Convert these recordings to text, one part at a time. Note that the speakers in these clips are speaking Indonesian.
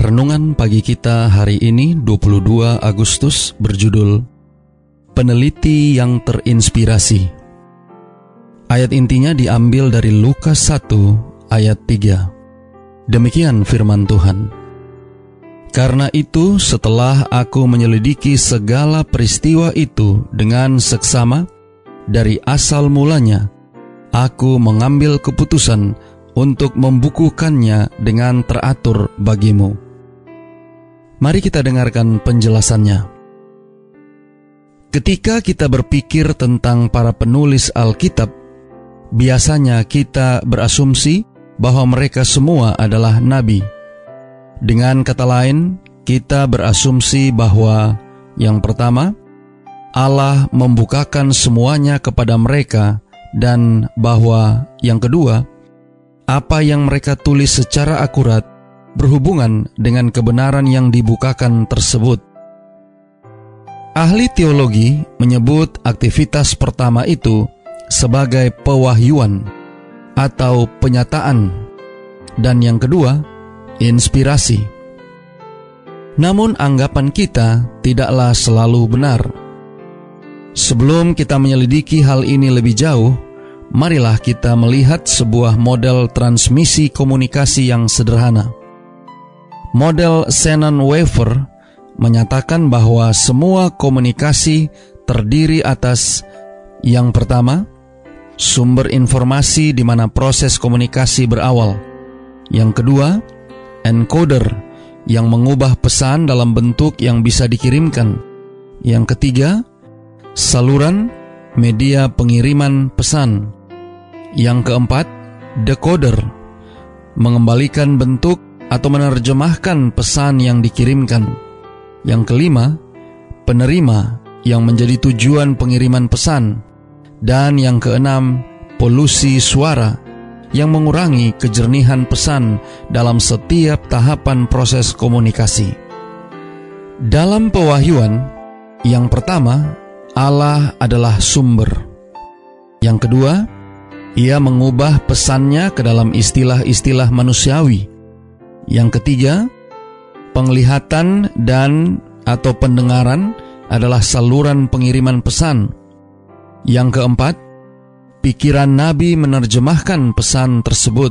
Renungan pagi kita hari ini 22 Agustus berjudul Peneliti yang terinspirasi. Ayat intinya diambil dari Lukas 1 ayat 3. Demikian firman Tuhan. Karena itu setelah aku menyelidiki segala peristiwa itu dengan seksama dari asal mulanya, aku mengambil keputusan untuk membukukannya dengan teratur bagimu Mari kita dengarkan penjelasannya. Ketika kita berpikir tentang para penulis Alkitab, biasanya kita berasumsi bahwa mereka semua adalah nabi. Dengan kata lain, kita berasumsi bahwa yang pertama, Allah membukakan semuanya kepada mereka, dan bahwa yang kedua, apa yang mereka tulis secara akurat berhubungan dengan kebenaran yang dibukakan tersebut. Ahli teologi menyebut aktivitas pertama itu sebagai pewahyuan atau penyataan, dan yang kedua, inspirasi. Namun, anggapan kita tidaklah selalu benar. Sebelum kita menyelidiki hal ini lebih jauh, marilah kita melihat sebuah model transmisi komunikasi yang sederhana. Model Shannon Wafer menyatakan bahwa semua komunikasi terdiri atas yang pertama, sumber informasi di mana proses komunikasi berawal. Yang kedua, encoder yang mengubah pesan dalam bentuk yang bisa dikirimkan. Yang ketiga, saluran media pengiriman pesan. Yang keempat, decoder mengembalikan bentuk atau menerjemahkan pesan yang dikirimkan. Yang kelima, penerima yang menjadi tujuan pengiriman pesan. Dan yang keenam, polusi suara yang mengurangi kejernihan pesan dalam setiap tahapan proses komunikasi. Dalam pewahyuan, yang pertama, Allah adalah sumber. Yang kedua, ia mengubah pesannya ke dalam istilah-istilah manusiawi yang ketiga, penglihatan dan atau pendengaran adalah saluran pengiriman pesan. Yang keempat, pikiran nabi menerjemahkan pesan tersebut.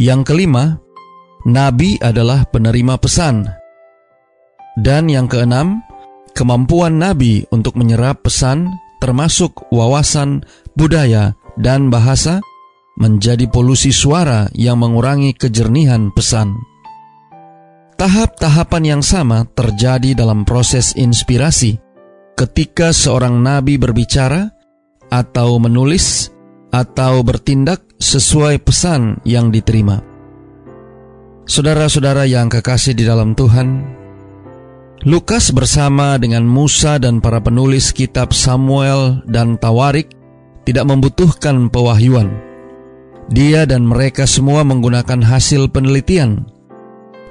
Yang kelima, nabi adalah penerima pesan. Dan yang keenam, kemampuan nabi untuk menyerap pesan termasuk wawasan, budaya, dan bahasa menjadi polusi suara yang mengurangi kejernihan pesan. Tahap-tahapan yang sama terjadi dalam proses inspirasi ketika seorang nabi berbicara atau menulis atau bertindak sesuai pesan yang diterima. Saudara-saudara yang kekasih di dalam Tuhan, Lukas bersama dengan Musa dan para penulis kitab Samuel dan Tawarik tidak membutuhkan pewahyuan dia dan mereka semua menggunakan hasil penelitian.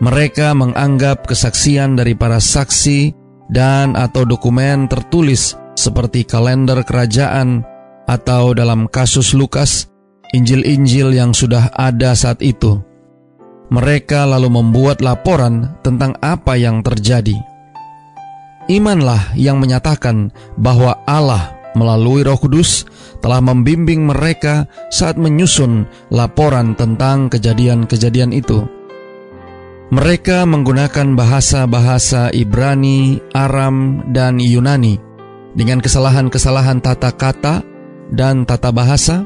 Mereka menganggap kesaksian dari para saksi dan atau dokumen tertulis seperti kalender kerajaan atau dalam kasus Lukas, Injil-Injil yang sudah ada saat itu. Mereka lalu membuat laporan tentang apa yang terjadi. Imanlah yang menyatakan bahwa Allah melalui Roh Kudus telah membimbing mereka saat menyusun laporan tentang kejadian-kejadian itu. Mereka menggunakan bahasa-bahasa Ibrani, Aram, dan Yunani dengan kesalahan-kesalahan tata kata dan tata bahasa,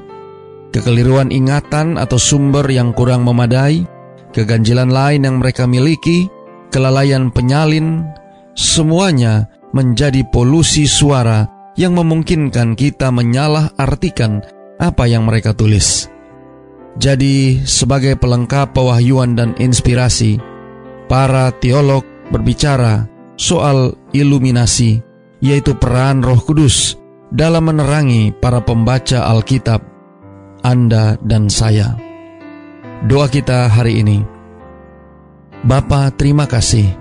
kekeliruan ingatan atau sumber yang kurang memadai, keganjilan lain yang mereka miliki, kelalaian penyalin, semuanya menjadi polusi suara yang memungkinkan kita menyalah artikan apa yang mereka tulis. Jadi, sebagai pelengkap pewahyuan dan inspirasi, para teolog berbicara soal iluminasi, yaitu peran Roh Kudus dalam menerangi para pembaca Alkitab, Anda dan saya. Doa kita hari ini. Bapa, terima kasih.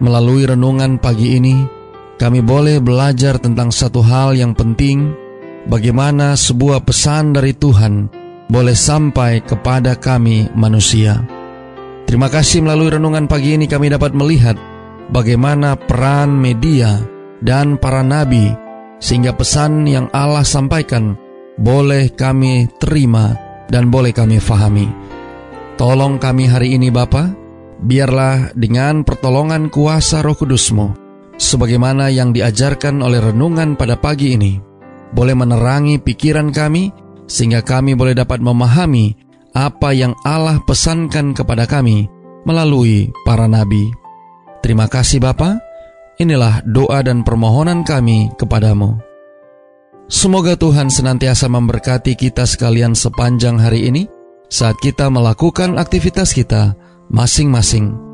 Melalui renungan pagi ini, kami boleh belajar tentang satu hal yang penting, bagaimana sebuah pesan dari Tuhan boleh sampai kepada kami manusia. Terima kasih melalui renungan pagi ini kami dapat melihat bagaimana peran media dan para nabi sehingga pesan yang Allah sampaikan boleh kami terima dan boleh kami fahami. Tolong kami hari ini Bapa, biarlah dengan pertolongan kuasa roh kudusmu, sebagaimana yang diajarkan oleh renungan pada pagi ini, boleh menerangi pikiran kami sehingga kami boleh dapat memahami apa yang Allah pesankan kepada kami melalui para nabi. Terima kasih Bapa. Inilah doa dan permohonan kami kepadamu. Semoga Tuhan senantiasa memberkati kita sekalian sepanjang hari ini saat kita melakukan aktivitas kita masing-masing.